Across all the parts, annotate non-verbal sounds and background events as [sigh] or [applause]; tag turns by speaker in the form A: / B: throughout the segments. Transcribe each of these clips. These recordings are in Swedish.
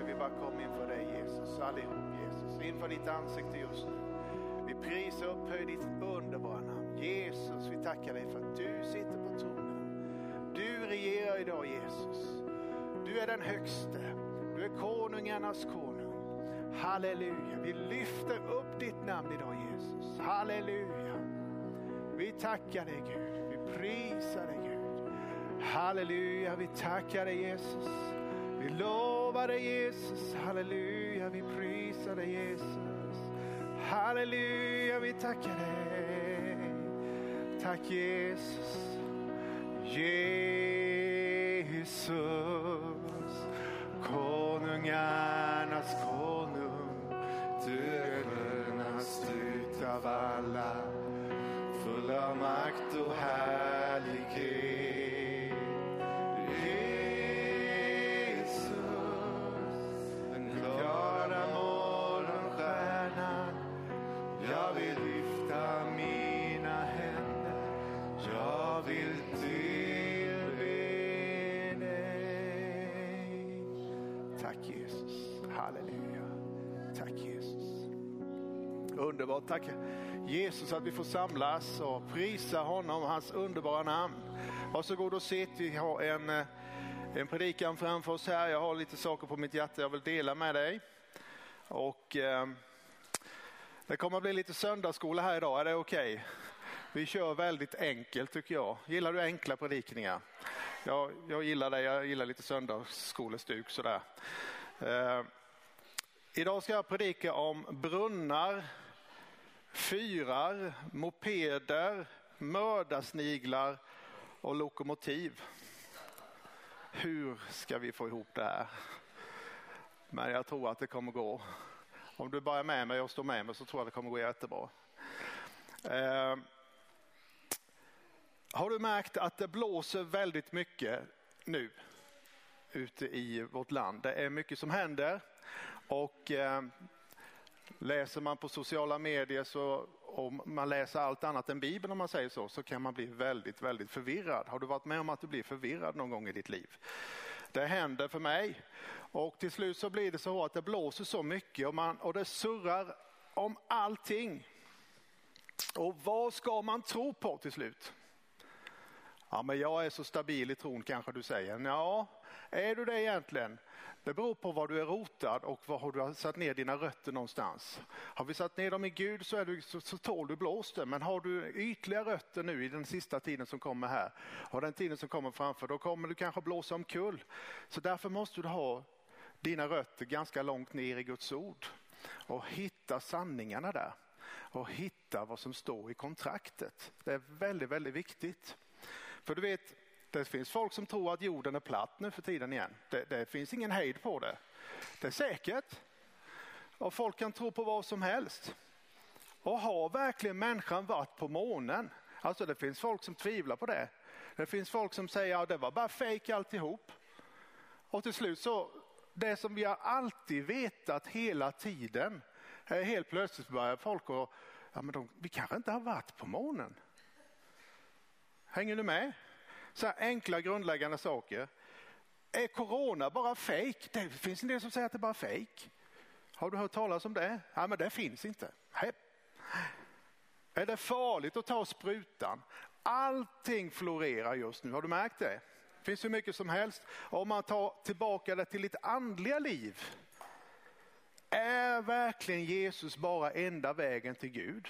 A: Fader, vi bara kommer inför dig Jesus, allihop Jesus, inför ditt ansikte just nu. Vi prisar och upphöjer ditt underbara namn. Jesus, vi tackar dig för att du sitter på tronen. Du regerar idag Jesus. Du är den högste. Du är konungarnas konung. Halleluja. Vi lyfter upp ditt namn idag Jesus. Halleluja. Vi tackar dig Gud. Vi prisar dig Gud. Halleluja. Vi tackar dig Jesus. Vi lovar dig Jesus. Halleluja. Vi prisar dig Jesus. Halleluja. Vi tackar dig. Tack Jesus. Jesus, konungarnas konung, Underbart, tack Jesus att vi får samlas och prisa honom, hans underbara namn. Varsågod och sitt, vi har en, eh, en predikan framför oss här. Jag har lite saker på mitt hjärta jag vill dela med dig. Och eh, det kommer att bli lite söndagsskola här idag, är det okej? Okay? Vi kör väldigt enkelt tycker jag. Gillar du enkla predikningar? Jag, jag gillar det, jag gillar lite söndagsskolestuk sådär. Eh, idag ska jag predika om brunnar, fyrar, mopeder, mördarsniglar och lokomotiv. Hur ska vi få ihop det här? Men jag tror att det kommer gå. Om du bara är med mig och står med mig så tror jag det kommer gå jättebra. Eh, har du märkt att det blåser väldigt mycket nu ute i vårt land? Det är mycket som händer och eh, läser man på sociala medier så om man läser allt annat än Bibeln om man säger så, så kan man bli väldigt, väldigt förvirrad. Har du varit med om att du blir förvirrad någon gång i ditt liv? Det händer för mig och till slut så blir det så att det blåser så mycket och, man, och det surrar om allting. Och vad ska man tro på till slut? Ja, men jag är så stabil i tron kanske du säger. Ja, är du det egentligen? Det beror på var du är rotad och var har du satt ner dina rötter någonstans. Har vi satt ner dem i Gud så, är du, så, så tål du blåsten. Men har du ytliga rötter nu i den sista tiden som kommer här och den tiden som kommer framför, då kommer du kanske blåsa omkull. Så därför måste du ha dina rötter ganska långt ner i Guds ord och hitta sanningarna där och hitta vad som står i kontraktet. Det är väldigt, väldigt viktigt. För du vet, det finns folk som tror att jorden är platt nu för tiden igen. Det, det finns ingen hejd på det. Det är säkert. Och folk kan tro på vad som helst. Och har verkligen människan varit på månen? Alltså det finns folk som tvivlar på det. Det finns folk som säger att ja, det var bara fejk alltihop. Och till slut så, det som vi har alltid vetat hela tiden, helt plötsligt börjar folk och ja men de, vi kanske inte har varit på månen. Hänger du med? Så här enkla grundläggande saker. Är corona bara fejk? Det finns en del som säger att det är bara fejk. Har du hört talas om det? Ja, men det finns inte. Nej. Är det farligt att ta sprutan? Allting florerar just nu, har du märkt det? Det finns hur mycket som helst. Om man tar tillbaka det till ditt andliga liv. Är verkligen Jesus bara enda vägen till Gud?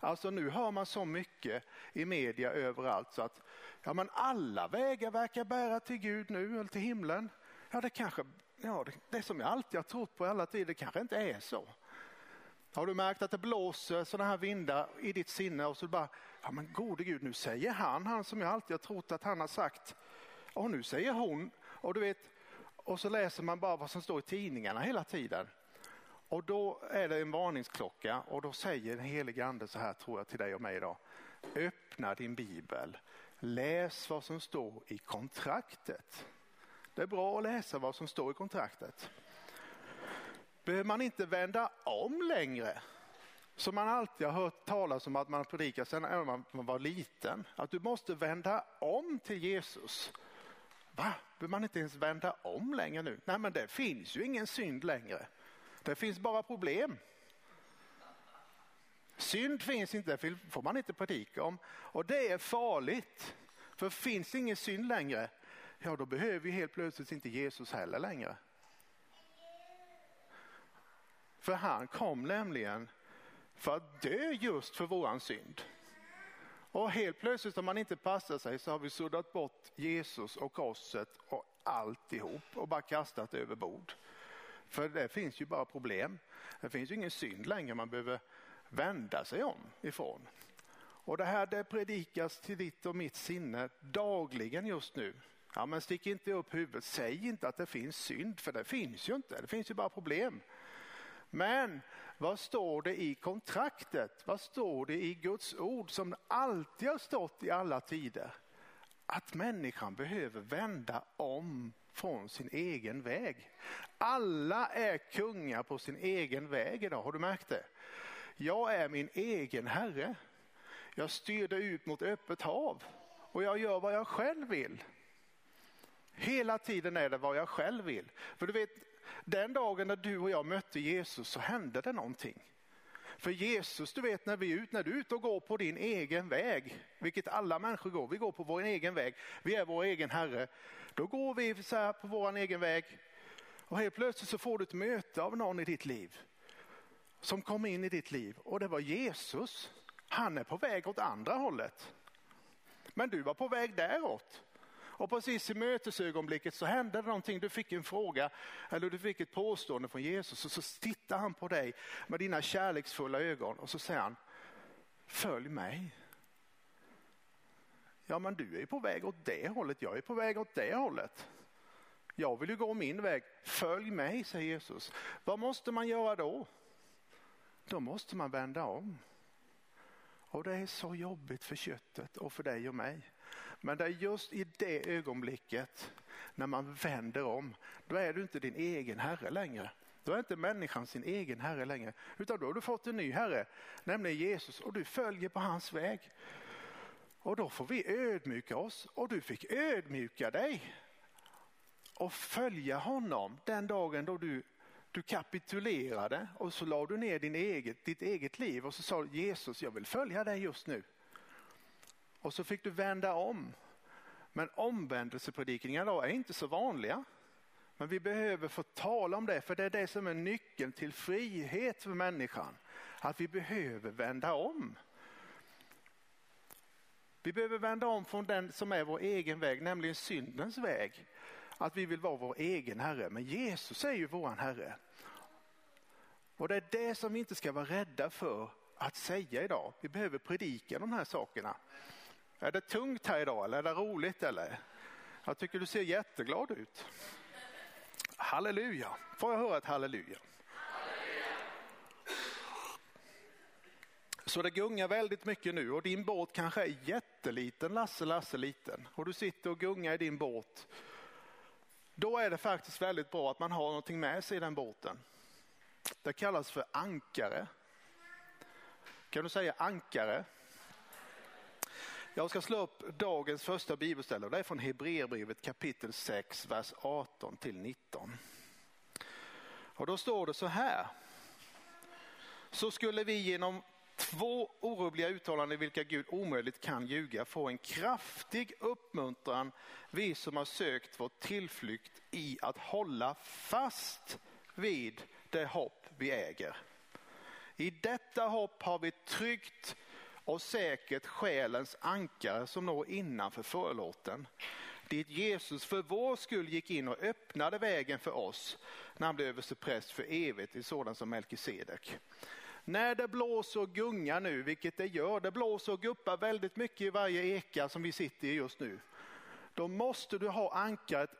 A: Alltså nu hör man så mycket i media överallt så att ja, men alla vägar verkar bära till Gud nu eller till himlen. Ja, det kanske, ja, det, det som jag alltid har trott på alla tider det kanske inte är så. Har du märkt att det blåser sådana här vindar i ditt sinne och så bara, ja men gode Gud, nu säger han, han som jag alltid har trott att han har sagt. Och nu säger hon. Och du vet, och så läser man bara vad som står i tidningarna hela tiden. Och då är det en varningsklocka och då säger den helige ande så här tror jag till dig och mig idag. Öppna din bibel. Läs vad som står i kontraktet. Det är bra att läsa vad som står i kontraktet. Behöver man inte vända om längre? Som man alltid har hört talas om att man predikar sedan man var liten. Att du måste vända om till Jesus. Va? behöver man inte ens vända om längre nu. Nej men det finns ju ingen synd längre. Det finns bara problem. Synd finns inte, det får man inte predika om. Och det är farligt. För finns det ingen synd längre, ja då behöver vi helt plötsligt inte Jesus heller längre. För han kom nämligen för att dö just för våran synd. Och helt plötsligt om man inte passar sig så har vi suddat bort Jesus och korset och alltihop och bara kastat över bord. För det finns ju bara problem. Det finns ju ingen synd längre man behöver vända sig om ifrån. Och det här det predikas till ditt och mitt sinne dagligen just nu. Ja, men stick inte upp huvudet, säg inte att det finns synd, för det finns ju inte, det finns ju bara problem. Men vad står det i kontraktet? Vad står det i Guds ord som alltid har stått i alla tider? Att människan behöver vända om från sin egen väg. Alla är kungar på sin egen väg idag, har du märkt det? Jag är min egen herre. Jag styr det ut mot öppet hav och jag gör vad jag själv vill. Hela tiden är det vad jag själv vill. För du vet, den dagen när du och jag mötte Jesus så hände det någonting. För Jesus, du vet när vi är när du är ute och går på din egen väg, vilket alla människor går, vi går på vår egen väg, vi är vår egen herre. Då går vi så här på vår egen väg och helt plötsligt så får du ett möte av någon i ditt liv som kom in i ditt liv och det var Jesus. Han är på väg åt andra hållet. Men du var på väg däråt. Och precis i mötesögonblicket så hände det någonting. Du fick en fråga eller du fick ett påstående från Jesus och så tittar han på dig med dina kärleksfulla ögon och så säger han Följ mig. Ja men du är på väg åt det hållet, jag är på väg åt det hållet. Jag vill ju gå min väg. Följ mig, säger Jesus. Vad måste man göra då? Då måste man vända om. Och det är så jobbigt för köttet och för dig och mig. Men det är just i det ögonblicket när man vänder om, då är du inte din egen herre längre. Då är inte människan sin egen herre längre, utan då har du fått en ny herre, nämligen Jesus och du följer på hans väg. Och då får vi ödmjuka oss och du fick ödmjuka dig och följa honom den dagen då du, du kapitulerade och så la du ner din eget, ditt eget liv och så sa Jesus jag vill följa dig just nu. Och så fick du vända om. Men omvändelsepredikningar då är inte så vanliga. Men vi behöver få tala om det, för det är det som är nyckeln till frihet för människan. Att vi behöver vända om. Vi behöver vända om från den som är vår egen väg, nämligen syndens väg. Att vi vill vara vår egen Herre, men Jesus är ju våran Herre. Och det är det som vi inte ska vara rädda för att säga idag. Vi behöver predika de här sakerna. Är det tungt här idag eller är det roligt eller? Jag tycker du ser jätteglad ut. Halleluja. Får jag höra ett halleluja? Så det gungar väldigt mycket nu och din båt kanske är jätteliten, Lasse, Lasse liten. Och du sitter och gungar i din båt. Då är det faktiskt väldigt bra att man har någonting med sig i den båten. Det kallas för ankare. Kan du säga ankare? Jag ska slå upp dagens första bibelställe och det är från Hebreerbrevet kapitel 6, vers 18 till 19. Och då står det så här. Så skulle vi genom två orubbliga uttalanden i vilka Gud omöjligt kan ljuga få en kraftig uppmuntran vi som har sökt vår tillflykt i att hålla fast vid det hopp vi äger. I detta hopp har vi tryggt och säkert själens ankare som når innanför förlåten. Dit Jesus för vår skull gick in och öppnade vägen för oss när han blev överstepräst för evigt i sådant som Melkisedek. När det blåser och gungar nu, vilket det gör, det blåser och guppar väldigt mycket i varje eka som vi sitter i just nu. Då måste du ha ankaret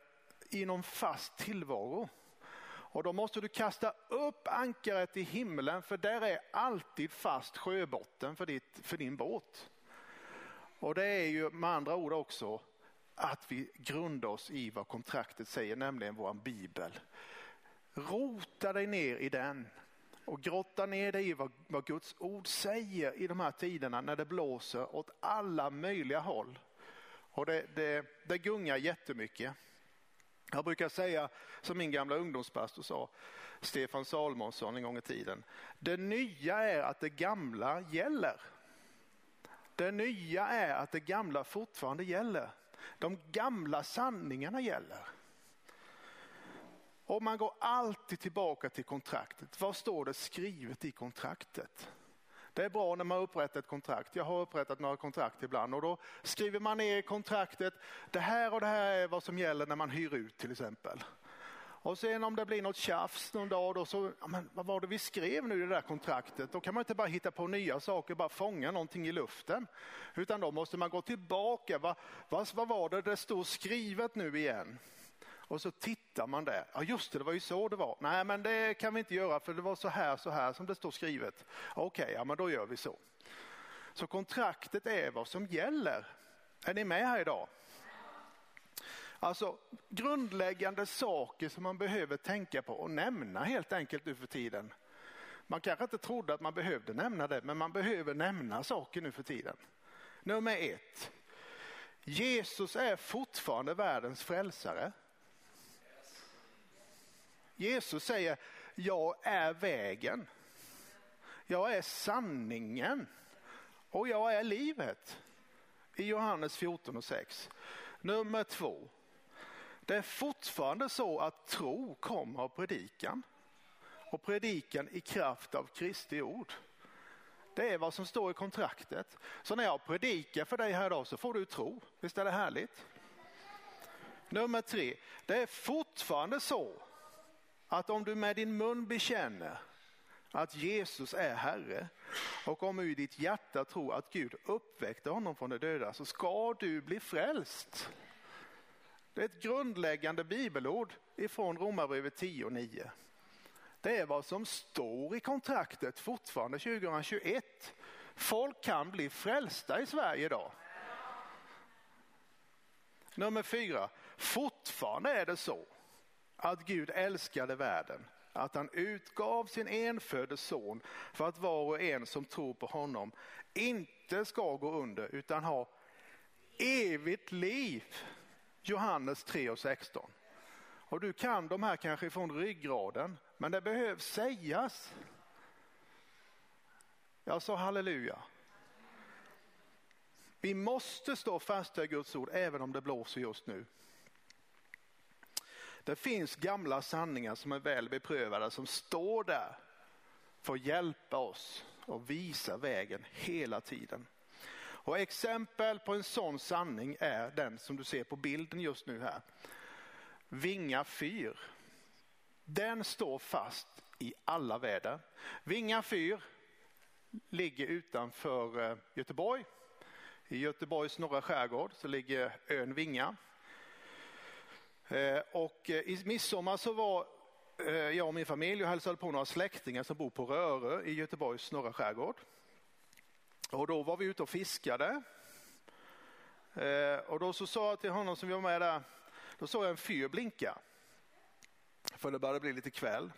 A: i någon fast tillvaro. Och då måste du kasta upp ankaret i himlen för där är alltid fast sjöbotten för, ditt, för din båt. Och det är ju med andra ord också att vi grundar oss i vad kontraktet säger, nämligen vår bibel. Rota dig ner i den och grotta ner dig i vad, vad Guds ord säger i de här tiderna när det blåser åt alla möjliga håll. Och det, det, det gungar jättemycket. Jag brukar säga som min gamla ungdomspastor sa, Stefan Salmonsson en gång i tiden. Det nya är att det gamla gäller. Det nya är att det gamla fortfarande gäller. De gamla sanningarna gäller. Och man går alltid tillbaka till kontraktet. Vad står det skrivet i kontraktet? Det är bra när man upprättar ett kontrakt. Jag har upprättat några kontrakt ibland och då skriver man ner i kontraktet. Det här och det här är vad som gäller när man hyr ut till exempel. Och sen om det blir något tjafs någon dag då så, men vad var det vi skrev nu i det där kontraktet? Då kan man inte bara hitta på nya saker, bara fånga någonting i luften. Utan då måste man gå tillbaka. Vad, vad, vad var det det stod skrivet nu igen? Och så tittar man det? Ja just det, det var ju så det var. Nej men det kan vi inte göra för det var så här, så här som det står skrivet. Okej, okay, ja men då gör vi så. Så kontraktet är vad som gäller. Är ni med här idag? Alltså grundläggande saker som man behöver tänka på och nämna helt enkelt nu för tiden. Man kanske inte trodde att man behövde nämna det, men man behöver nämna saker nu för tiden. Nummer ett. Jesus är fortfarande världens frälsare. Jesus säger, jag är vägen. Jag är sanningen och jag är livet. I Johannes 14 och 6. Nummer två. Det är fortfarande så att tro kommer av predikan och predikan i kraft av Kristi ord. Det är vad som står i kontraktet. Så när jag predikar för dig här idag så får du tro. Visst är det härligt? Nummer tre. Det är fortfarande så att om du med din mun bekänner att Jesus är Herre och om du i ditt hjärta tror att Gud uppväckte honom från de döda så ska du bli frälst. Det är ett grundläggande bibelord ifrån Romarbrevet 10 och 9. Det är vad som står i kontraktet fortfarande 2021. Folk kan bli frälsta i Sverige idag. Nummer fyra, fortfarande är det så att Gud älskade världen, att han utgav sin enfödde son för att var och en som tror på honom inte ska gå under utan ha evigt liv. Johannes 3 och 16. Och du kan de här kanske från ryggraden, men det behövs sägas. Jag sa halleluja. Vi måste stå fasta i Guds ord även om det blåser just nu. Det finns gamla sanningar som är väl beprövade som står där för att hjälpa oss och visa vägen hela tiden. Och exempel på en sån sanning är den som du ser på bilden just nu här. Vinga fyr. Den står fast i alla väder. Vinga fyr ligger utanför eh, Göteborg. I Göteborgs norra skärgård så ligger ön Vinga. Eh, och eh, i midsommar så var eh, jag och min familj och hälsade på några släktingar som bor på Rörö i Göteborgs norra skärgård. Och då var vi ute och fiskade. Och då så sa jag till honom som var med där, då såg jag en fyr blinka. För det började bli lite kväll.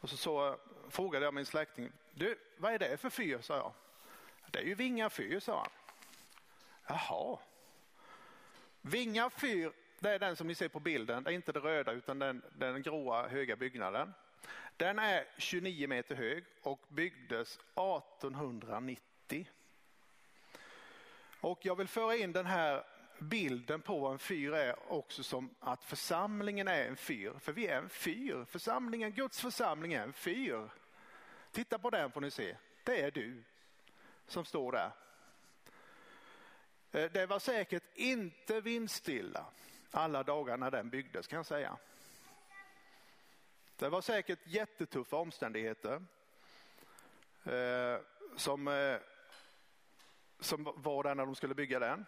A: Och så, så frågade jag min släkting, du vad är det för fyr? sa jag. Det är ju Vinga fyr, sa han. Jaha. Vinga fyr, det är den som ni ser på bilden. Det är inte det röda utan den, den gråa höga byggnaden. Den är 29 meter hög och byggdes 1890. Och jag vill föra in den här bilden på vad en fyr är också som att församlingen är en fyr. För vi är en fyr. Församlingen, Guds församling är en fyr. Titta på den får ni se. Det är du som står där. Eh, det var säkert inte vindstilla alla dagar när den byggdes kan jag säga. Det var säkert jättetuffa omständigheter eh, som eh, som var där när de skulle bygga den.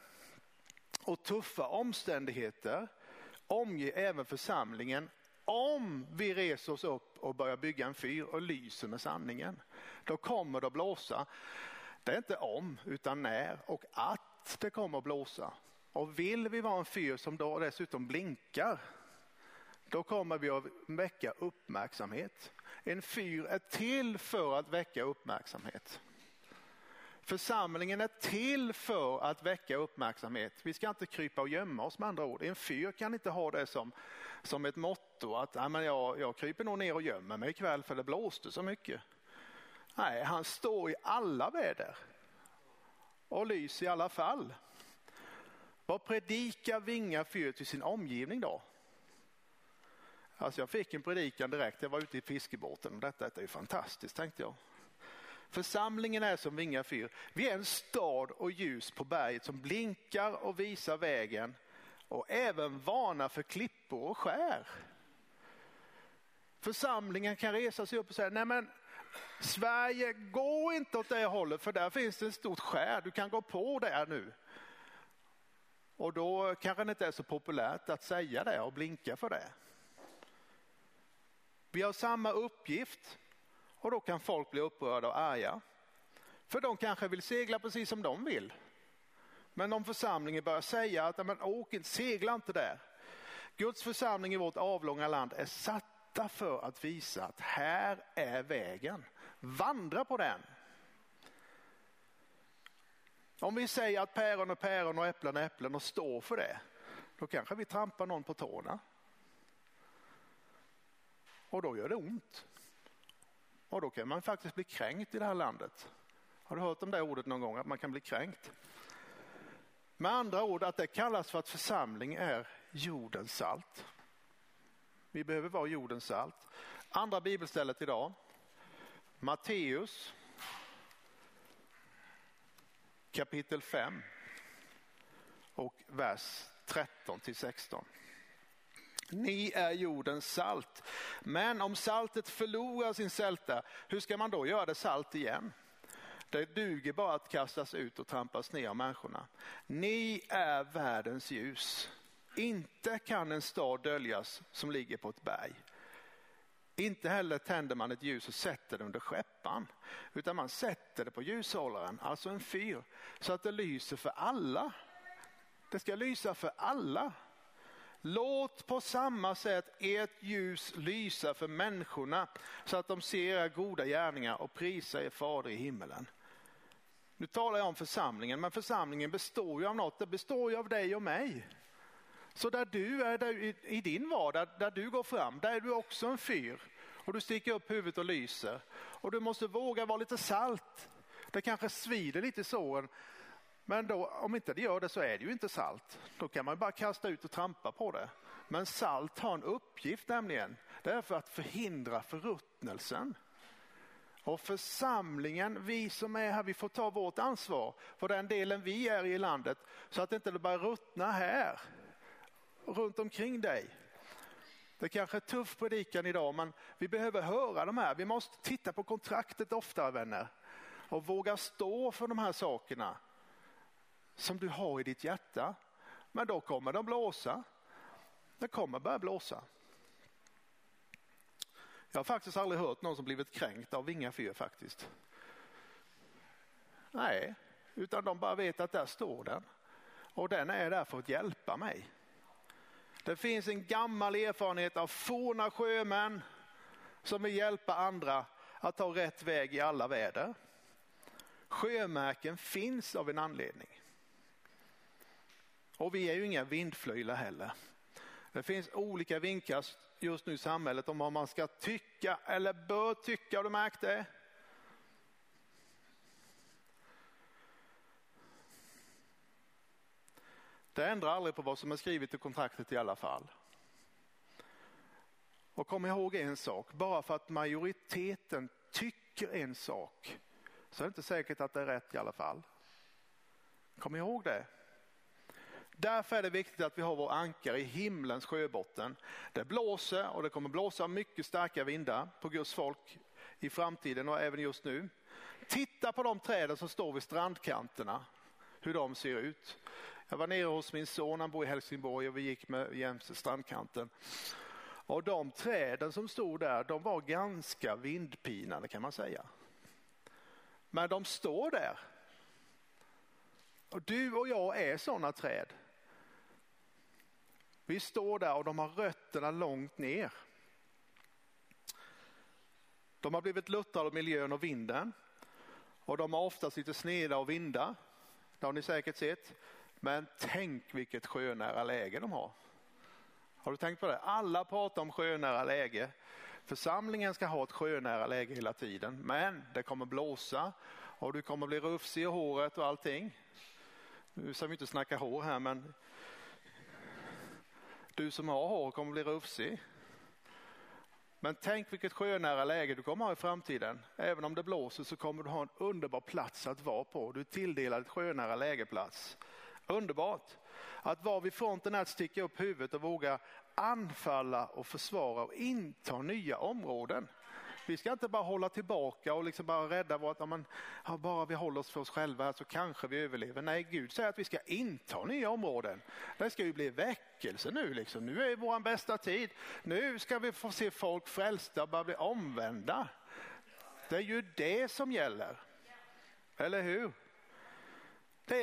A: Och tuffa omständigheter omger även församlingen om vi reser oss upp och börjar bygga en fyr och lyser med sanningen. Då kommer det att blåsa. Det är inte om utan när och att det kommer att blåsa. Och vill vi vara en fyr som då dessutom blinkar då kommer vi att väcka uppmärksamhet. En fyr är till för att väcka uppmärksamhet. Församlingen är till för att väcka uppmärksamhet. Vi ska inte krypa och gömma oss med andra ord. En fyr kan inte ha det som, som ett motto att ja, men jag, jag kryper nog ner och gömmer mig ikväll för det blåste så mycket. Nej, han står i alla väder och lyser i alla fall. Vad predikar Vinga fyr till sin omgivning då? Alltså jag fick en predikan direkt, jag var ute i fiskebåten detta, detta är fantastiskt tänkte jag. Församlingen är som Vinga fyr. Vi är en stad och ljus på berget som blinkar och visar vägen och även varnar för klippor och skär. Församlingen kan resa sig upp och säga, nej men Sverige, gå inte åt det hållet för där finns det ett stort skär, du kan gå på där nu. Och då kanske det inte är så populärt att säga det och blinka för det. Vi har samma uppgift och då kan folk bli upprörda och arga. För de kanske vill segla precis som de vill. Men om församlingen börjar säga att men, åk inte, segla inte där. Guds församling i vårt avlånga land är satta för att visa att här är vägen. Vandra på den. Om vi säger att päron är päron och äpplen är äpplen och står för det, då kanske vi trampar någon på tårna. Och då gör det ont. Och då kan man faktiskt bli kränkt i det här landet. Har du hört om det ordet någon gång, att man kan bli kränkt? Med andra ord att det kallas för att församling är jordens salt. Vi behöver vara jordens salt. Andra bibelstället idag, Matteus kapitel 5 och vers 13 till 16. Ni är jordens salt. Men om saltet förlorar sin sälta, hur ska man då göra det salt igen? Det duger bara att kastas ut och trampas ner av människorna. Ni är världens ljus. Inte kan en stad döljas som ligger på ett berg. Inte heller tänder man ett ljus och sätter det under skeppan, utan man sätter det på ljushållaren, alltså en fyr, så att det lyser för alla. Det ska lysa för alla. Låt på samma sätt ert ljus lysa för människorna så att de ser era goda gärningar och prisar er fader i himmelen. Nu talar jag om församlingen, men församlingen består ju av något. Det består ju av dig och mig. Så där du är där, i, din vardag, där du går fram, där är du också en fyr. Och du sticker upp huvudet och lyser. Och du måste våga vara lite salt. Det kanske svider lite i såren. Men då, om inte det gör det så är det ju inte salt. Då kan man bara kasta ut och trampa på det. Men salt har en uppgift nämligen. Det är för att förhindra förruttnelsen. Och församlingen, vi som är här, vi får ta vårt ansvar för den delen vi är i landet så att det inte börjar ruttna här runt omkring dig. Det kanske är tuff predikan idag men vi behöver höra de här. Vi måste titta på kontraktet oftare vänner och våga stå för de här sakerna som du har i ditt hjärta. Men då kommer de blåsa. Det kommer börja blåsa. Jag har faktiskt aldrig hört någon som blivit kränkt av Vinga fyr faktiskt. Nej, utan de bara vet att där står den. Och den är där för att hjälpa mig. Det finns en gammal erfarenhet av forna sjömän som vill hjälpa andra att ta rätt väg i alla väder. Sjömärken finns av en anledning. Och vi är ju inga vindflöjlar heller. Det finns olika vinkar just nu i samhället om vad man ska tycka eller bör tycka. Har du märkt det? Det ändrar aldrig på vad som är skrivet i kontraktet i alla fall. Och kom ihåg en sak, bara för att majoriteten tycker en sak så är det inte säkert att det är rätt i alla fall. Kom ihåg det. Därför är det viktigt att vi har vår ankare i himlens sjöbotten. Det blåser och det kommer blåsa mycket starka vindar på Guds folk i framtiden och även just nu. Titta på de träden som står vid strandkanterna, hur de ser ut. Jag var nere hos min son, han bor i Helsingborg och vi gick med jäms strandkanten. Och de träden som stod där, de var ganska vindpinade kan man säga. Men de står där. Och du och jag är sådana träd. Vi står där och de har rötterna långt ner. De har blivit luttrade av miljön och vinden. Och de har oftast lite sneda och vinda. Det har ni säkert sett. Men tänk vilket sjönära läge de har. Har du tänkt på det? Alla pratar om sjönära läge. Församlingen ska ha ett sjönära läge hela tiden, men det kommer blåsa och du kommer bli rufsig i håret och allting. Nu ska vi inte snacka hår här, men du som har hår kommer bli rufsig. Men tänk vilket sjönära läge du kommer ha i framtiden. Även om det blåser så kommer du ha en underbar plats att vara på. Du är tilldelad ett sjönära lägeplats. Underbart! Att vara vid fronten är att sticka upp huvudet och våga anfalla och försvara och inta nya områden. Vi ska inte bara hålla tillbaka och liksom bara rädda vårt, ja, men, ja, bara vi håller oss för oss själva så kanske vi överlever. Nej, Gud säger att vi ska inta nya områden. Det ska ju bli väckelse nu liksom. Nu är vår bästa tid. Nu ska vi få se folk frälsta och bara bli omvända. Det är ju det som gäller. Eller hur?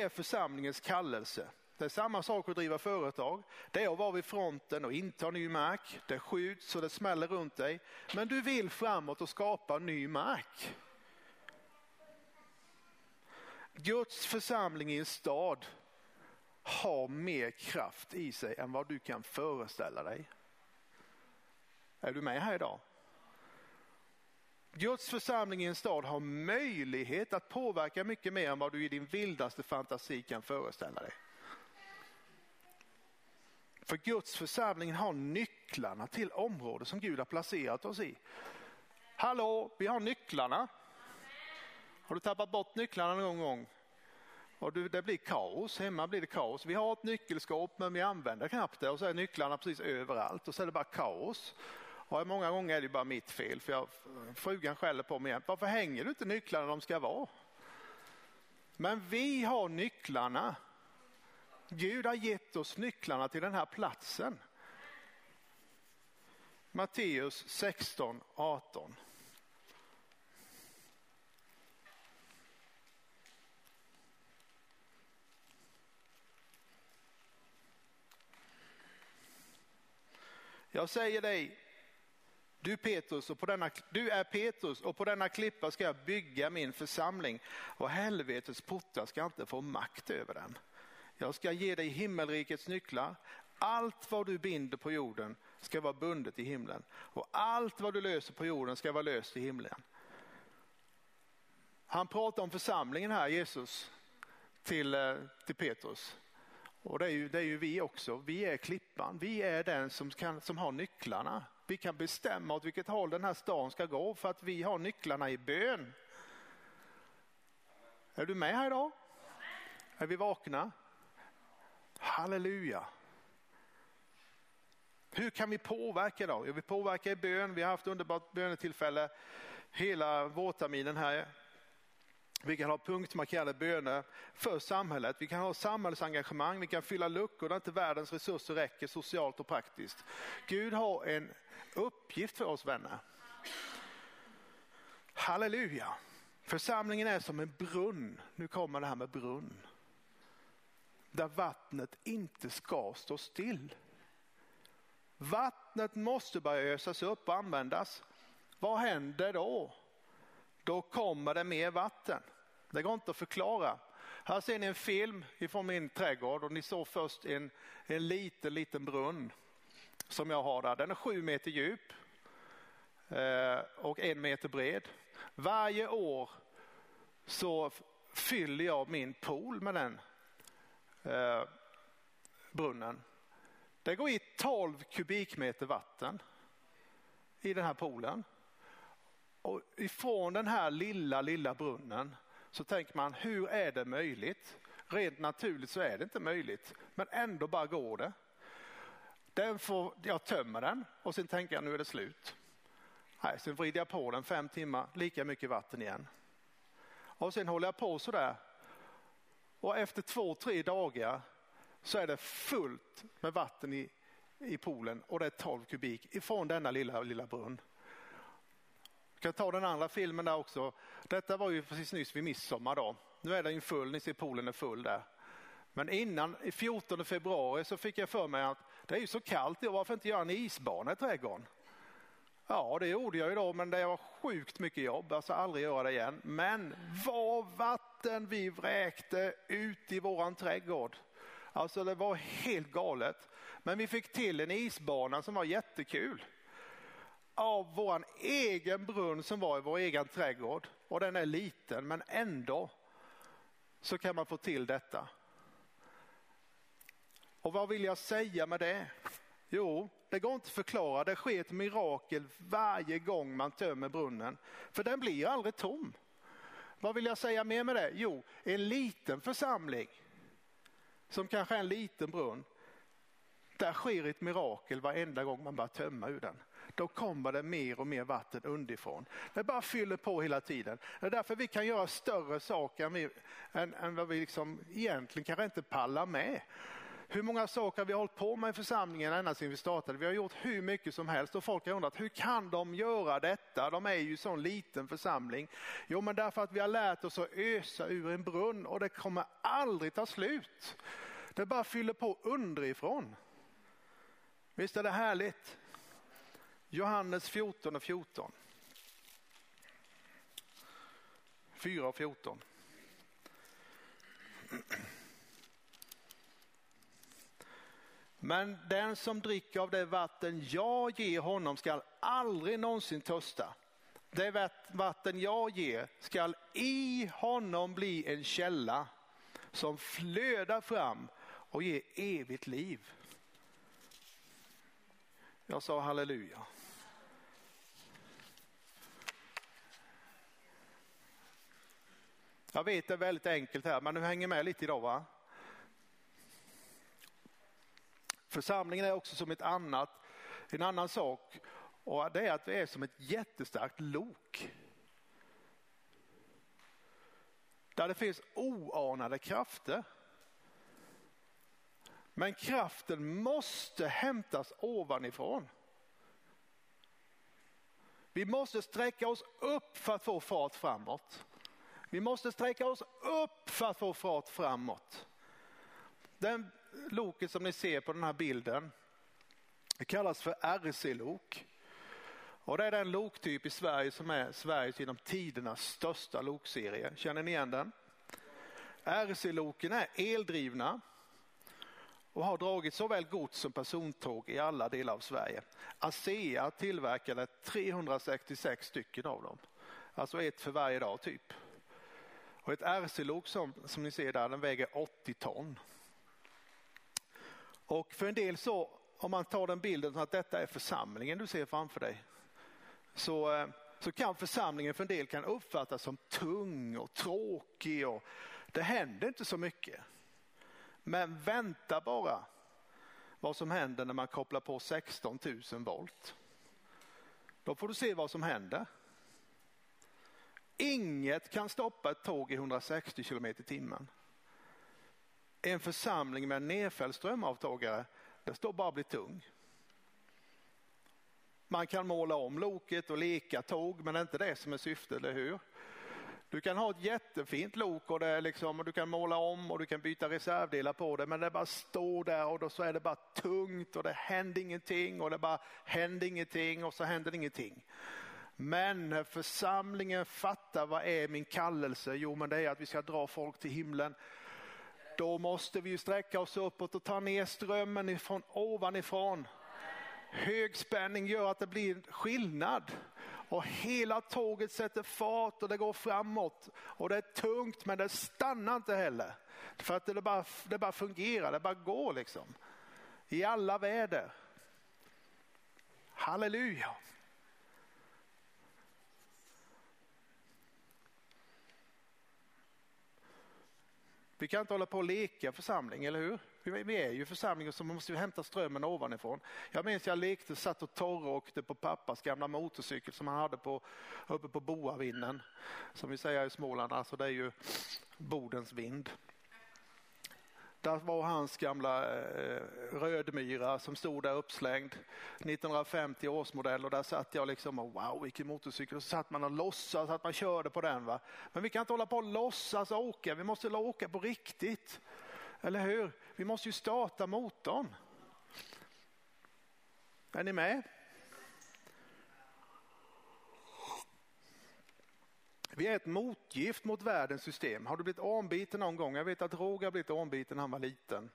A: Det är församlingens kallelse. Det är samma sak att driva företag. Det är att vara vid fronten och inta ny mark. Det skjuts och det smäller runt dig. Men du vill framåt och skapa ny mark. Guds församling i en stad har mer kraft i sig än vad du kan föreställa dig. Är du med här idag? Guds församling i en stad har möjlighet att påverka mycket mer än vad du i din vildaste fantasi kan föreställa dig. För Guds församling har nycklarna till området som Gud har placerat oss i. Hallå, vi har nycklarna. Har du tappat bort nycklarna någon gång? Och det blir kaos, hemma blir det kaos. Vi har ett nyckelskåp men vi använder knappt det och så är nycklarna precis överallt och så är det bara kaos. Och många gånger är det bara mitt fel för jag, frugan skäller på mig. Varför hänger du inte nycklarna där de ska vara? Men vi har nycklarna Gud har gett oss nycklarna till den här platsen. Matteus 16, 18. Jag säger dig, du, Petrus, och på denna, du är Petrus och på denna klippa ska jag bygga min församling och helvetets portar ska inte få makt över den. Jag ska ge dig himmelrikets nycklar. Allt vad du binder på jorden ska vara bundet i himlen och allt vad du löser på jorden ska vara löst i himlen. Han pratar om församlingen här, Jesus, till, eh, till Petrus. Och det är, ju, det är ju vi också. Vi är klippan. Vi är den som, kan, som har nycklarna. Vi kan bestämma åt vilket håll den här stan ska gå för att vi har nycklarna i bön. Är du med här idag? Är vi vakna? Halleluja. Hur kan vi påverka då? Jo, vi påverkar i bön. Vi har haft underbart bönetillfälle hela vårterminen här. Vi kan ha punktmarkerade böner för samhället. Vi kan ha samhällsengagemang. Vi kan fylla luckor där inte världens resurser räcker socialt och praktiskt. Gud har en uppgift för oss vänner. Halleluja. Församlingen är som en brunn. Nu kommer det här med brunn där vattnet inte ska stå still. Vattnet måste börja ösas upp och användas. Vad händer då? Då kommer det mer vatten. Det går inte att förklara. Här ser ni en film ifrån min trädgård och ni såg först en, en liten, liten brunn som jag har där. Den är sju meter djup eh, och en meter bred. Varje år så fyller jag min pool med den eh, brunnen. Det går i 12 kubikmeter vatten i den här poolen. Och ifrån den här lilla, lilla brunnen så tänker man, hur är det möjligt? Rent naturligt så är det inte möjligt, men ändå bara går det. Den får, jag tömmer den och sen tänker jag nu är det slut. Nej, sen vrider jag på den fem timmar, lika mycket vatten igen. Och sen håller jag på sådär och efter två, tre dagar så är det fullt med vatten i, i poolen och det är 12 kubik ifrån denna lilla, lilla brunn. Jag kan ta den andra filmen där också. Detta var ju precis nyss vid midsommar då. Nu är den ju full, ni ser poolen är full där. Men innan, i 14 februari så fick jag för mig att det är ju så kallt varför inte göra en isbana i trädgården? Ja, det gjorde jag ju då, men det var sjukt mycket jobb. Jag ska aldrig göra det igen. Men vad vatten vi vräkte ut i våran trädgård. Alltså det var helt galet. Men vi fick till en isbana som var jättekul. Av vår egen brunn som var i vår egen trädgård. Och den är liten men ändå så kan man få till detta. Och vad vill jag säga med det? Jo, det går inte att förklara. Det sker ett mirakel varje gång man tömmer brunnen. För den blir aldrig tom. Vad vill jag säga mer med det? Jo, en liten församling som kanske är en liten brunn. Där sker ett mirakel varenda gång man börjar tömma ur den. Då kommer det mer och mer vatten underifrån. Det bara fyller på hela tiden. Det är därför vi kan göra större saker än, vi, än, än vad vi liksom egentligen kanske inte pallar med. Hur många saker har vi hållit på med i församlingen ända sedan vi startade? Vi har gjort hur mycket som helst och folk har undrat hur kan de göra detta? De är ju en sån liten församling. Jo, men därför att vi har lärt oss att ösa ur en brunn och det kommer aldrig ta slut. Det bara fyller på underifrån. Visst är det härligt? Johannes 14 och 14. 4 och 14. Men den som dricker av det vatten jag ger honom skall aldrig någonsin törsta. Det vatten jag ger skall i honom bli en källa som flödar fram och ger evigt liv. Jag sa halleluja. Jag vet det är väldigt enkelt här, men du hänger med lite idag va? Församlingen är också som ett annat, en annan sak och det är att vi är som ett jättestarkt lok. Där det finns oanade krafter. Men kraften måste hämtas ovanifrån. Vi måste sträcka oss upp för att få fart framåt. Vi måste sträcka oss upp för att få fart framåt. Den loket som ni ser på den här bilden det kallas för RC-lok. Och det är den loktyp i Sverige som är Sveriges genom tidernas största lokserie. Känner ni igen den? RC-loken är eldrivna och har dragit såväl gods som persontåg i alla delar av Sverige. ASEA tillverkade 366 stycken av dem. Alltså ett för varje dag typ. Och ett RC-lok som, som ni ser där, den väger 80 ton. Och för en del så, om man tar den bilden att detta är församlingen du ser framför dig, så, eh, så kan församlingen för en del kan uppfattas som tung och tråkig och det händer inte så mycket. Men vänta bara vad som händer när man kopplar på 16 000 volt. Då får du se vad som händer. Inget kan stoppa ett tåg i 160 km i timmen. En församling med en nedfälld strömavtagare, det står bara bli tung. Man kan måla om loket och leka tåg, men det är inte det som är syftet, eller hur? Du kan ha ett jättefint lok och, det liksom, och du kan måla om och du kan byta reservdelar på det, men det bara står där och då så är det bara tungt och det händer ingenting och det bara händer ingenting och så händer ingenting. Men när församlingen fattar vad är min kallelse? Jo, men det är att vi ska dra folk till himlen. Då måste vi sträcka oss uppåt och ta ner strömmen ifrån ovanifrån. Högspänning gör att det blir skillnad och hela tåget sätter fart och det går framåt och det är tungt men det stannar inte heller. För att det bara, det bara fungerar, det bara går liksom. I alla väder. Halleluja. Vi kan inte hålla på och leka församling, eller hur? Vi är ju församling så måste vi hämta strömmen ovanifrån. Jag minns jag lekte, satt och torråkte på pappas gamla motorcykel som han hade på, uppe på Boavinden. Som vi säger i Småland, alltså det är ju Bodens vind. Där var hans gamla eh, rödmyra som stod där uppslängd. 1950 årsmodell och där satt jag liksom och wow vilken motorcykel. Och så satt man och låtsas att man körde på den. Va? Men vi kan inte hålla på och låtsas åka, vi måste åka på riktigt. Eller hur? Vi måste ju starta motorn. Är ni med? Vi är ett motgift mot världens system. Har du blivit ormbiten någon gång? Jag vet att Roger har blivit ormbiten när han var liten.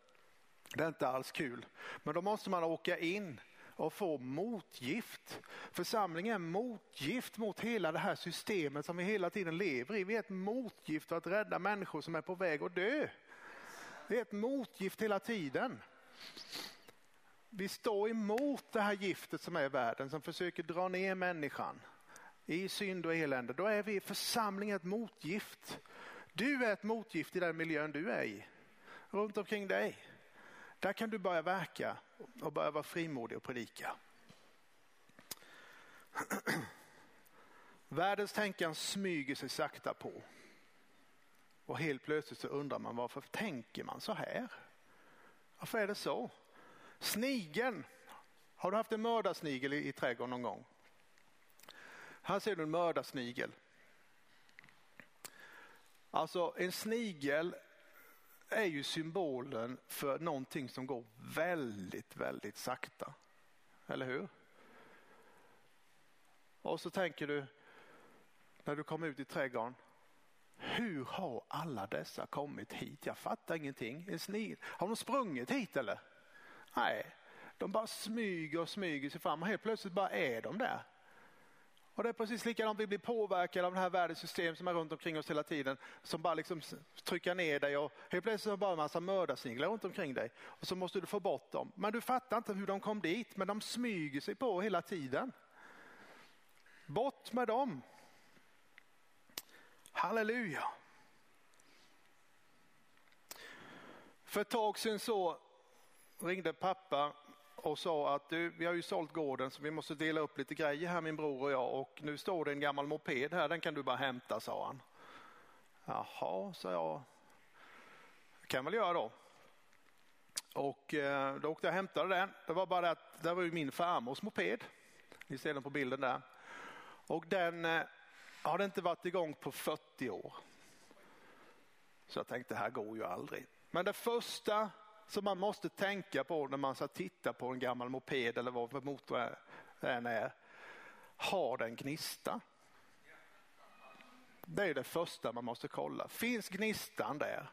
A: Det är inte alls kul. Men då måste man åka in och få motgift. Församlingen är motgift mot hela det här systemet som vi hela tiden lever i. Vi är ett motgift för att rädda människor som är på väg att dö. Vi är ett motgift hela tiden. Vi står emot det här giftet som är i världen som försöker dra ner människan i synd och elände. Då är vi församlingen ett motgift. Du är ett motgift i den miljön du är i. Runt omkring dig. Där kan du börja verka och börja vara frimodig och predika. [clears throat] Världens tänkande smyger sig sakta på. Och helt plötsligt så undrar man varför tänker man så här? Varför är det så? Snigeln. Har du haft en mördarsnigel i, i trädgården någon gång? Här ser du en mördarsnigel. Alltså en snigel är ju symbolen för någonting som går väldigt, väldigt sakta. Eller hur? Och så tänker du när du kommer ut i trädgården. Hur har alla dessa kommit hit? Jag fattar ingenting. En snigel. Har de sprungit hit eller? Nej, de bara smyger och smyger sig fram och helt plötsligt bara är de där. Och det är precis likadant, vi blir påverkade av det här världens system som är runt omkring oss hela tiden. Som bara liksom trycker ner dig och helt plötsligt är det bara en massa mördarsniglar runt omkring dig. Och så måste du få bort dem. Men du fattar inte hur de kom dit, men de smyger sig på hela tiden. Bort med dem. Halleluja. För ett tag sedan så ringde pappa och sa att du, vi har ju sålt gården så vi måste dela upp lite grejer här min bror och jag och nu står det en gammal moped här, den kan du bara hämta sa han. Jaha, sa jag. Det kan jag väl göra då. Och eh, då åkte jag och hämtade den. Det var bara det att det var ju min farmors moped. Ni ser den på bilden där. Och den eh, hade inte varit igång på 40 år. Så jag tänkte det här går ju aldrig. Men det första som man måste tänka på när man ska titta på en gammal moped eller vad för motor det än är. Har den gnista? Det är det första man måste kolla. Finns gnistan där?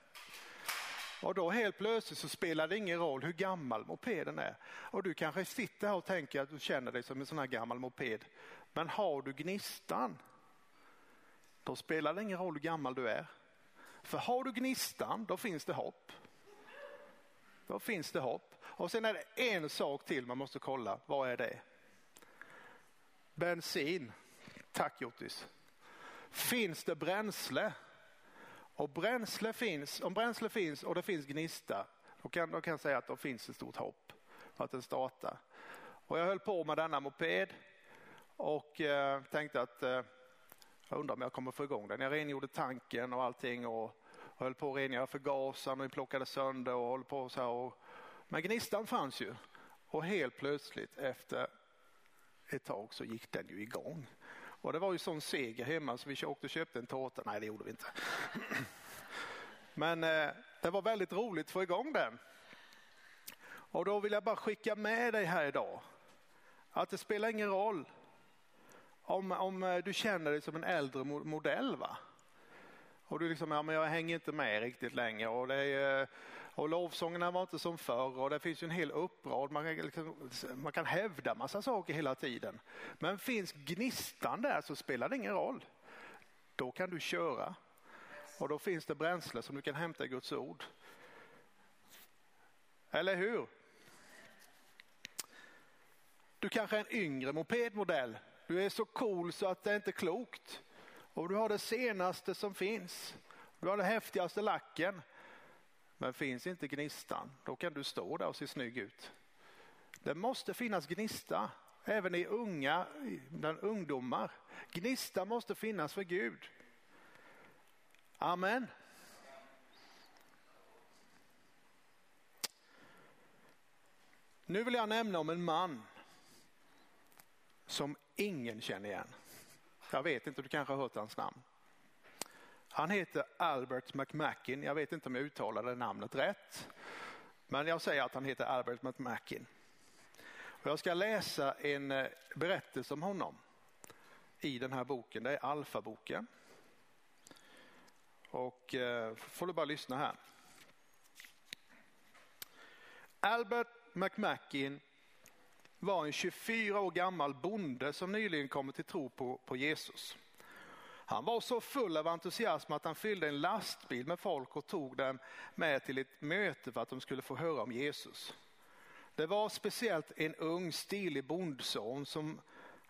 A: Och då helt plötsligt så spelar det ingen roll hur gammal mopeden är. Och du kanske sitter här och tänker att du känner dig som en sån här gammal moped. Men har du gnistan? Då spelar det ingen roll hur gammal du är. För har du gnistan, då finns det hopp. Då finns det hopp. Och sen är det en sak till man måste kolla. Vad är det? Bensin. Tack Jottis. Finns det bränsle? Och bränsle finns, om bränsle finns och det finns gnista, då kan, då kan jag säga att det finns ett stort hopp för att den startar. Och jag höll på med denna moped och eh, tänkte att eh, jag undrar om jag kommer få igång den. Jag rengjorde tanken och allting och höll på att rengöra förgasaren och vi plockade sönder och höll på så här. Och, men gnistan fanns ju och helt plötsligt efter ett tag så gick den ju igång. Och det var ju sån seger hemma så vi åkte och köpte en tårta. Nej det gjorde vi inte. [clears throat] Men eh, det var väldigt roligt att få igång den. Och då vill jag bara skicka med dig här idag att det spelar ingen roll om, om eh, du känner dig som en äldre modell. va? Och du liksom, ja men jag hänger inte med riktigt längre och, det är, och lovsångerna var inte som förr och det finns ju en hel upprad. Man kan, liksom, man kan hävda massa saker hela tiden. Men finns gnistan där så spelar det ingen roll. Då kan du köra och då finns det bränsle som du kan hämta i Guds ord. Eller hur? Du kanske är en yngre mopedmodell. Du är så cool så att det är inte klokt och du har det senaste som finns. Du har den häftigaste lacken. Men finns inte gnistan, då kan du stå där och se snygg ut. Det måste finnas gnista, även i unga, bland ungdomar. Gnista måste finnas för Gud. Amen. Nu vill jag nämna om en man som ingen känner igen. Jag vet inte, du kanske har hört hans namn. Han heter Albert McMackin. Jag vet inte om jag uttalade namnet rätt. Men jag säger att han heter Albert McMackin. Och jag ska läsa en eh, berättelse om honom i den här boken. Det är Alfa-boken. Och eh, får du bara lyssna här. Albert McMackin var en 24 år gammal bonde som nyligen kommit till tro på, på Jesus. Han var så full av entusiasm att han fyllde en lastbil med folk och tog dem med till ett möte för att de skulle få höra om Jesus. Det var speciellt en ung stilig bondson som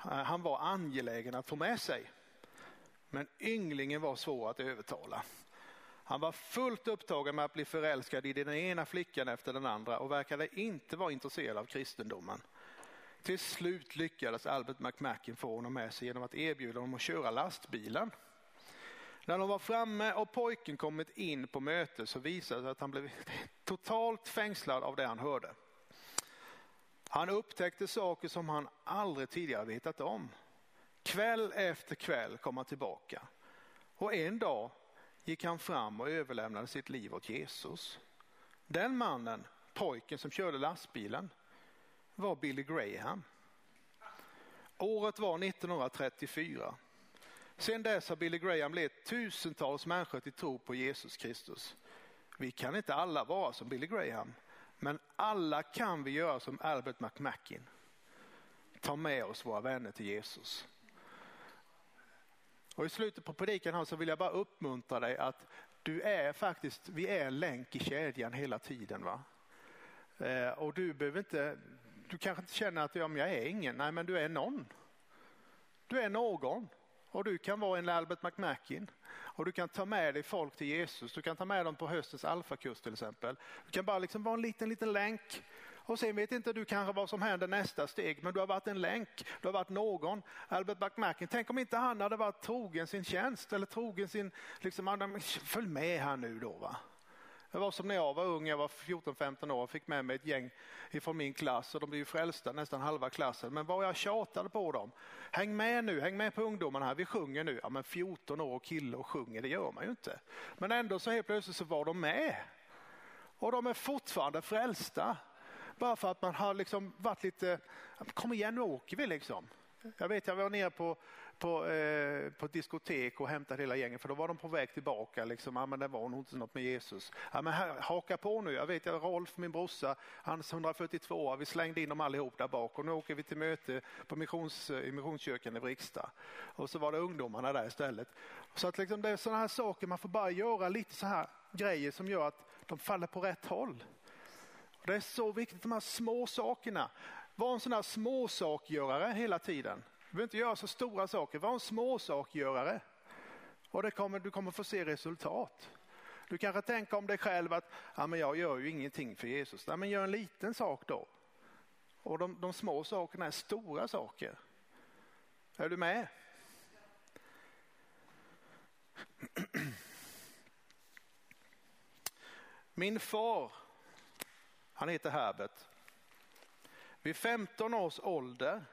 A: eh, han var angelägen att få med sig. Men ynglingen var svår att övertala. Han var fullt upptagen med att bli förälskad i den ena flickan efter den andra och verkade inte vara intresserad av kristendomen. Till slut lyckades Albert McMackin få honom med sig genom att erbjuda honom att köra lastbilen. När de var framme och pojken kommit in på mötet så visade det sig att han blev [laughs] totalt fängslad av det han hörde. Han upptäckte saker som han aldrig tidigare vetat om. Kväll efter kväll kom han tillbaka och en dag gick han fram och överlämnade sitt liv åt Jesus. Den mannen, pojken som körde lastbilen, var Billy Graham. Året var 1934. Sedan dess har Billy Graham lett tusentals människor till tro på Jesus Kristus. Vi kan inte alla vara som Billy Graham, men alla kan vi göra som Albert McMackin. Ta med oss våra vänner till Jesus. Och I slutet på predikan här så vill jag bara uppmuntra dig att du är faktiskt, vi är en länk i kedjan hela tiden. va? Eh, och du behöver inte, du kanske inte känner att ja, jag är ingen, nej men du är någon. Du är någon och du kan vara en Albert McMackin och du kan ta med dig folk till Jesus. Du kan ta med dem på höstens alfakurs till exempel. Du kan bara liksom vara en liten, liten länk och sen vet inte du kanske vad som händer nästa steg, men du har varit en länk, du har varit någon. Albert McMackin, tänk om inte han hade varit trogen sin tjänst eller trogen sin, liksom, följ med här nu då va. Det var som när jag var ung, jag var 14-15 år och fick med mig ett gäng ifrån min klass och de blev ju frälsta nästan halva klassen. Men vad jag tjatade på dem. Häng med nu, häng med på ungdomarna här, vi sjunger nu. Ja men 14 år och kille och sjunger, det gör man ju inte. Men ändå så helt plötsligt så var de med. Och de är fortfarande frälsta. Bara för att man har liksom varit lite, kom igen nu åker vi liksom. Jag vet jag var nere på, på, eh, på ett diskotek och hämtade hela gänget för då var de på väg tillbaka. Liksom. Ja, men det var nog inte något med Jesus. Ja, men här, haka på nu. Jag vet jag, Rolf, min brorsa, hans 142 vi slängde in dem allihop där bak och nu åker vi till möte på missions, eh, i Missionskyrkan i Vrigstad. Och så var det ungdomarna där istället. Så att liksom, det är sådana här saker, man får bara göra lite så här grejer som gör att de faller på rätt håll. Och det är så viktigt, de här små sakerna. Var en sån här småsakgörare hela tiden. Du behöver inte göra så stora saker, var en småsakgörare. Och det kommer, du kommer få se resultat. Du kanske tänker om dig själv att ja, men jag gör ju ingenting för Jesus. Ja, men gör en liten sak då. Och de, de små sakerna är stora saker. Är du med? Min far han heter Herbert. Vid 15 års ålder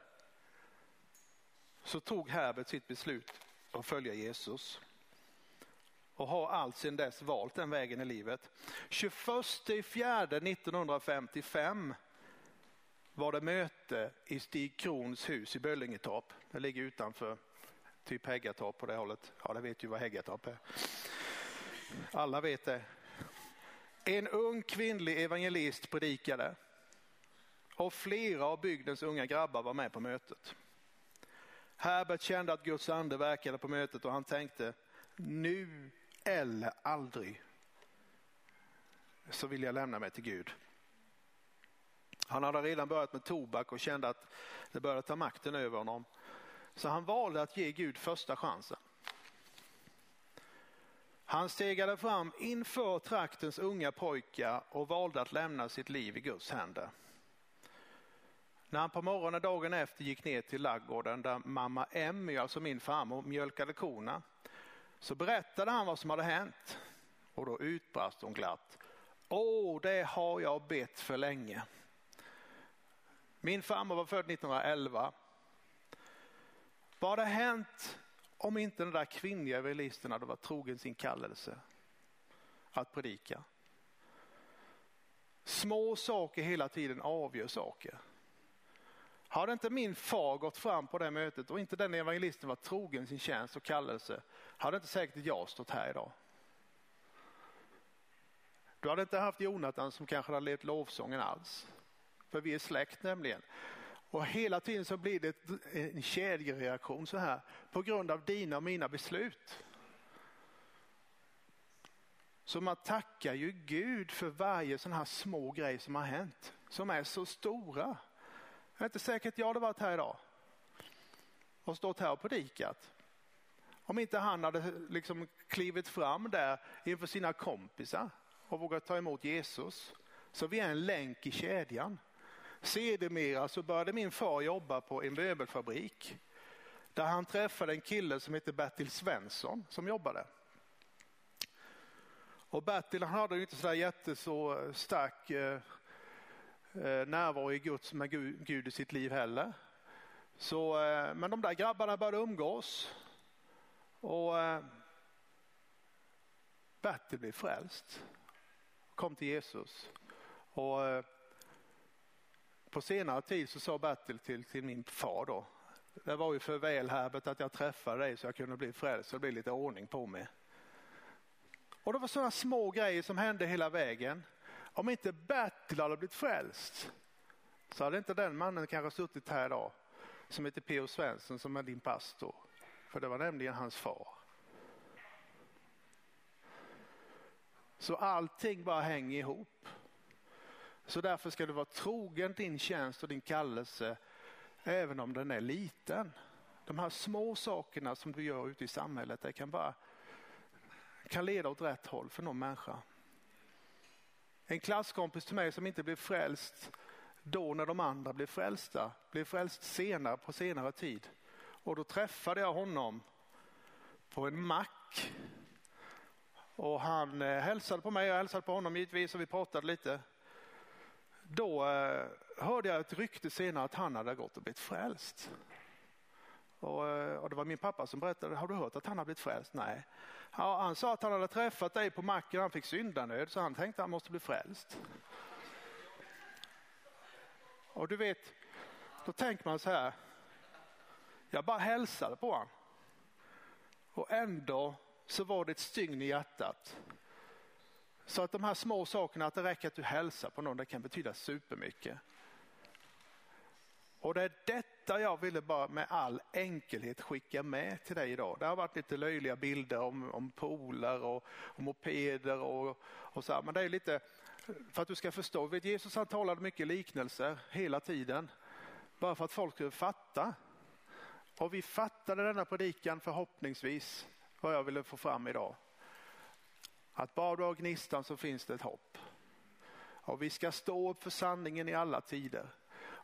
A: så tog Herbert sitt beslut att följa Jesus och har allt sedan dess valt den vägen i livet. 21 fjärde 1955 var det möte i Stig Krons hus i Böllingetorp. Det ligger utanför typ Häggatorp på det hållet. Ja, det vet ju vad Häggatorp är. Alla vet det. En ung kvinnlig evangelist predikade och flera av bygdens unga grabbar var med på mötet. Herbert kände att Guds ande verkade på mötet och han tänkte nu eller aldrig så vill jag lämna mig till Gud. Han hade redan börjat med tobak och kände att det började ta makten över honom. Så han valde att ge Gud första chansen. Han stegade fram inför traktens unga pojkar och valde att lämna sitt liv i Guds händer. När han på morgonen dagen efter gick ner till laggården där mamma Emmy, alltså min farmor, mjölkade korna så berättade han vad som hade hänt och då utbrast hon glatt. Åh, det har jag bett för länge. Min farmor var född 1911. Vad hade hänt om inte den där kvinnliga evangelisten hade varit trogen sin kallelse att predika. Små saker hela tiden avgör saker. Hade inte min far gått fram på det mötet och inte den evangelisten var trogen sin tjänst och kallelse hade inte säkert jag stått här idag. Du hade inte haft Jonathan som kanske hade levt lovsången alls. För vi är släkt nämligen. Och hela tiden så blir det en kedjereaktion så här på grund av dina och mina beslut. Så man tackar ju Gud för varje sån här små grej som har hänt, som är så stora. Det är inte säkert att jag hade varit här idag och stått här och predikat. Om inte han hade liksom klivit fram där inför sina kompisar och vågat ta emot Jesus. Så vi är en länk i kedjan. Sedermera så började min far jobba på en möbelfabrik där han träffade en kille som heter Bertil Svensson som jobbade. Och Bertil han hade inte så där stark eh, Eh, närvaro i Guds, med Gud i sitt liv heller. Så, eh, men de där grabbarna började umgås och eh, Bertil blev frälst. Kom till Jesus. Och på senare tid så sa Bertil till, till min far då. Det var ju för väl Herbert att jag träffade dig så jag kunde bli frälst så det blev lite ordning på mig. Och det var sådana små grejer som hände hela vägen. Om inte Bertil hade blivit frälst så hade inte den mannen kanske suttit här idag som heter P.O. Svensson som är din pastor. För det var nämligen hans far. Så allting bara hänger ihop. Så därför ska du vara trogen din tjänst och din kallelse även om den är liten. De här små sakerna som du gör ute i samhället det kan bara kan leda åt rätt håll för någon människa. En klasskompis till mig som inte blev frälst då när de andra blev frälsta, blev frälst senare på senare tid. Och då träffade jag honom på en mack. Och han eh, hälsade på mig, jag hälsade på honom givetvis och vi pratade lite. Då eh, hörde jag ett rykte senare att han hade gått och blivit frälst. Och, eh, och, det var min pappa som berättade, har du hört att han har blivit frälst? Nej. Ja, han sa att han hade träffat dig på macken, han fick syndanöd så han tänkte att han måste bli frälst. Och du vet, då tänker man så här, jag bara hälsade på honom. Och ändå så var det ett stygn i hjärtat. Så att de här små sakerna, att det räcker att du hälsar på någon, det kan betyda supermycket. Och det är detta jag ville bara med all enkelhet skicka med till dig idag. Det har varit lite löjliga bilder om, om polar och, och mopeder och, och så här. Men det är lite för att du ska förstå. Vet, Jesus han talade mycket liknelser hela tiden. Bara för att folk skulle fatta. Och vi fattade denna predikan förhoppningsvis vad jag ville få fram idag. Att bara du har gnistan så finns det ett hopp. Och vi ska stå upp för sanningen i alla tider.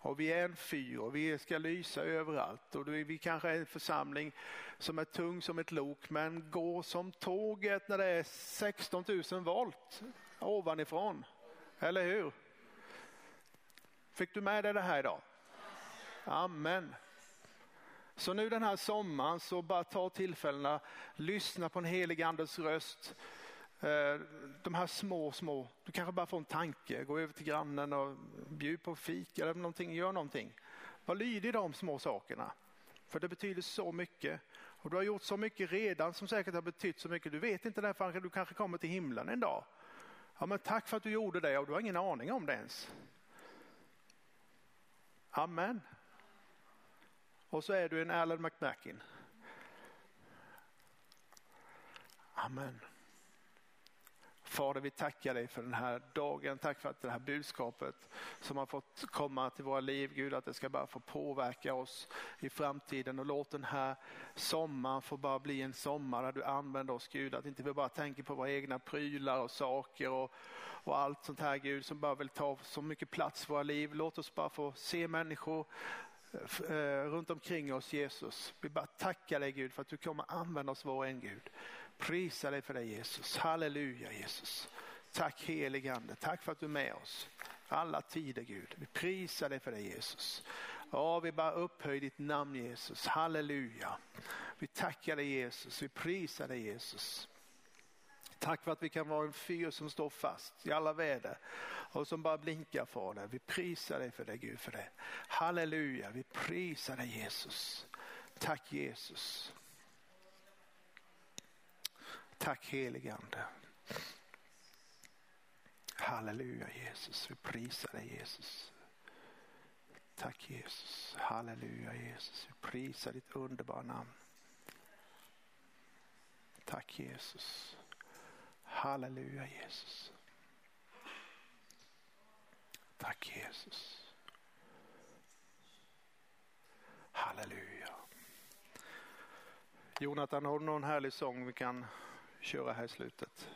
A: Och vi är en fyr och vi ska lysa överallt. Och vi kanske är en församling som är tung som ett lok men går som tåget när det är 16 000 volt ovanifrån. Eller hur? Fick du med dig det här idag? Amen. Så nu den här sommaren så bara ta tillfällena, lyssna på en helig andes röst. Eh, de här små, små, du kanske bara får en tanke, gå över till grannen och bjud på fika eller någonting, gör någonting. Var lydig de små sakerna. För det betyder så mycket. Och du har gjort så mycket redan som säkert har betytt så mycket. Du vet inte det förrän du kanske kommer till himlen en dag. Ja, men tack för att du gjorde det och du har ingen aning om det ens. Amen. Och så är du en Alan McMackin. Amen. Fader, vi tackar dig för den här dagen. Tack för att det här budskapet som har fått komma till våra liv, Gud, att det ska bara få påverka oss i framtiden. Och låt den här sommaren få bara bli en sommar där du använder oss, Gud. Att inte vi bara tänker på våra egna prylar och saker och, och allt sånt här, Gud, som bara vill ta så mycket plats i våra liv. Låt oss bara få se människor eh, runt omkring oss Jesus. Vi bara tackar dig Gud för att du kommer använda oss var och en Gud. Prisa dig för det Jesus. Halleluja Jesus. Tack helige Ande. Tack för att du är med oss. Alla tider Gud. Vi prisar dig för det Jesus. Ja, vi bara upphöjer ditt namn Jesus. Halleluja. Vi tackar dig Jesus. Vi prisar dig Jesus. Tack för att vi kan vara en fyr som står fast i alla väder och som bara blinkar för dig. Vi prisar dig för det Gud för det. Halleluja, vi prisar dig Jesus. Tack Jesus. Tack helige Ande. Halleluja Jesus, vi prisar dig Jesus. Tack Jesus, halleluja Jesus, vi prisar ditt underbara namn. Tack Jesus, halleluja Jesus. Tack Jesus. Halleluja. Jonathan, har du någon härlig sång vi kan köra här i slutet?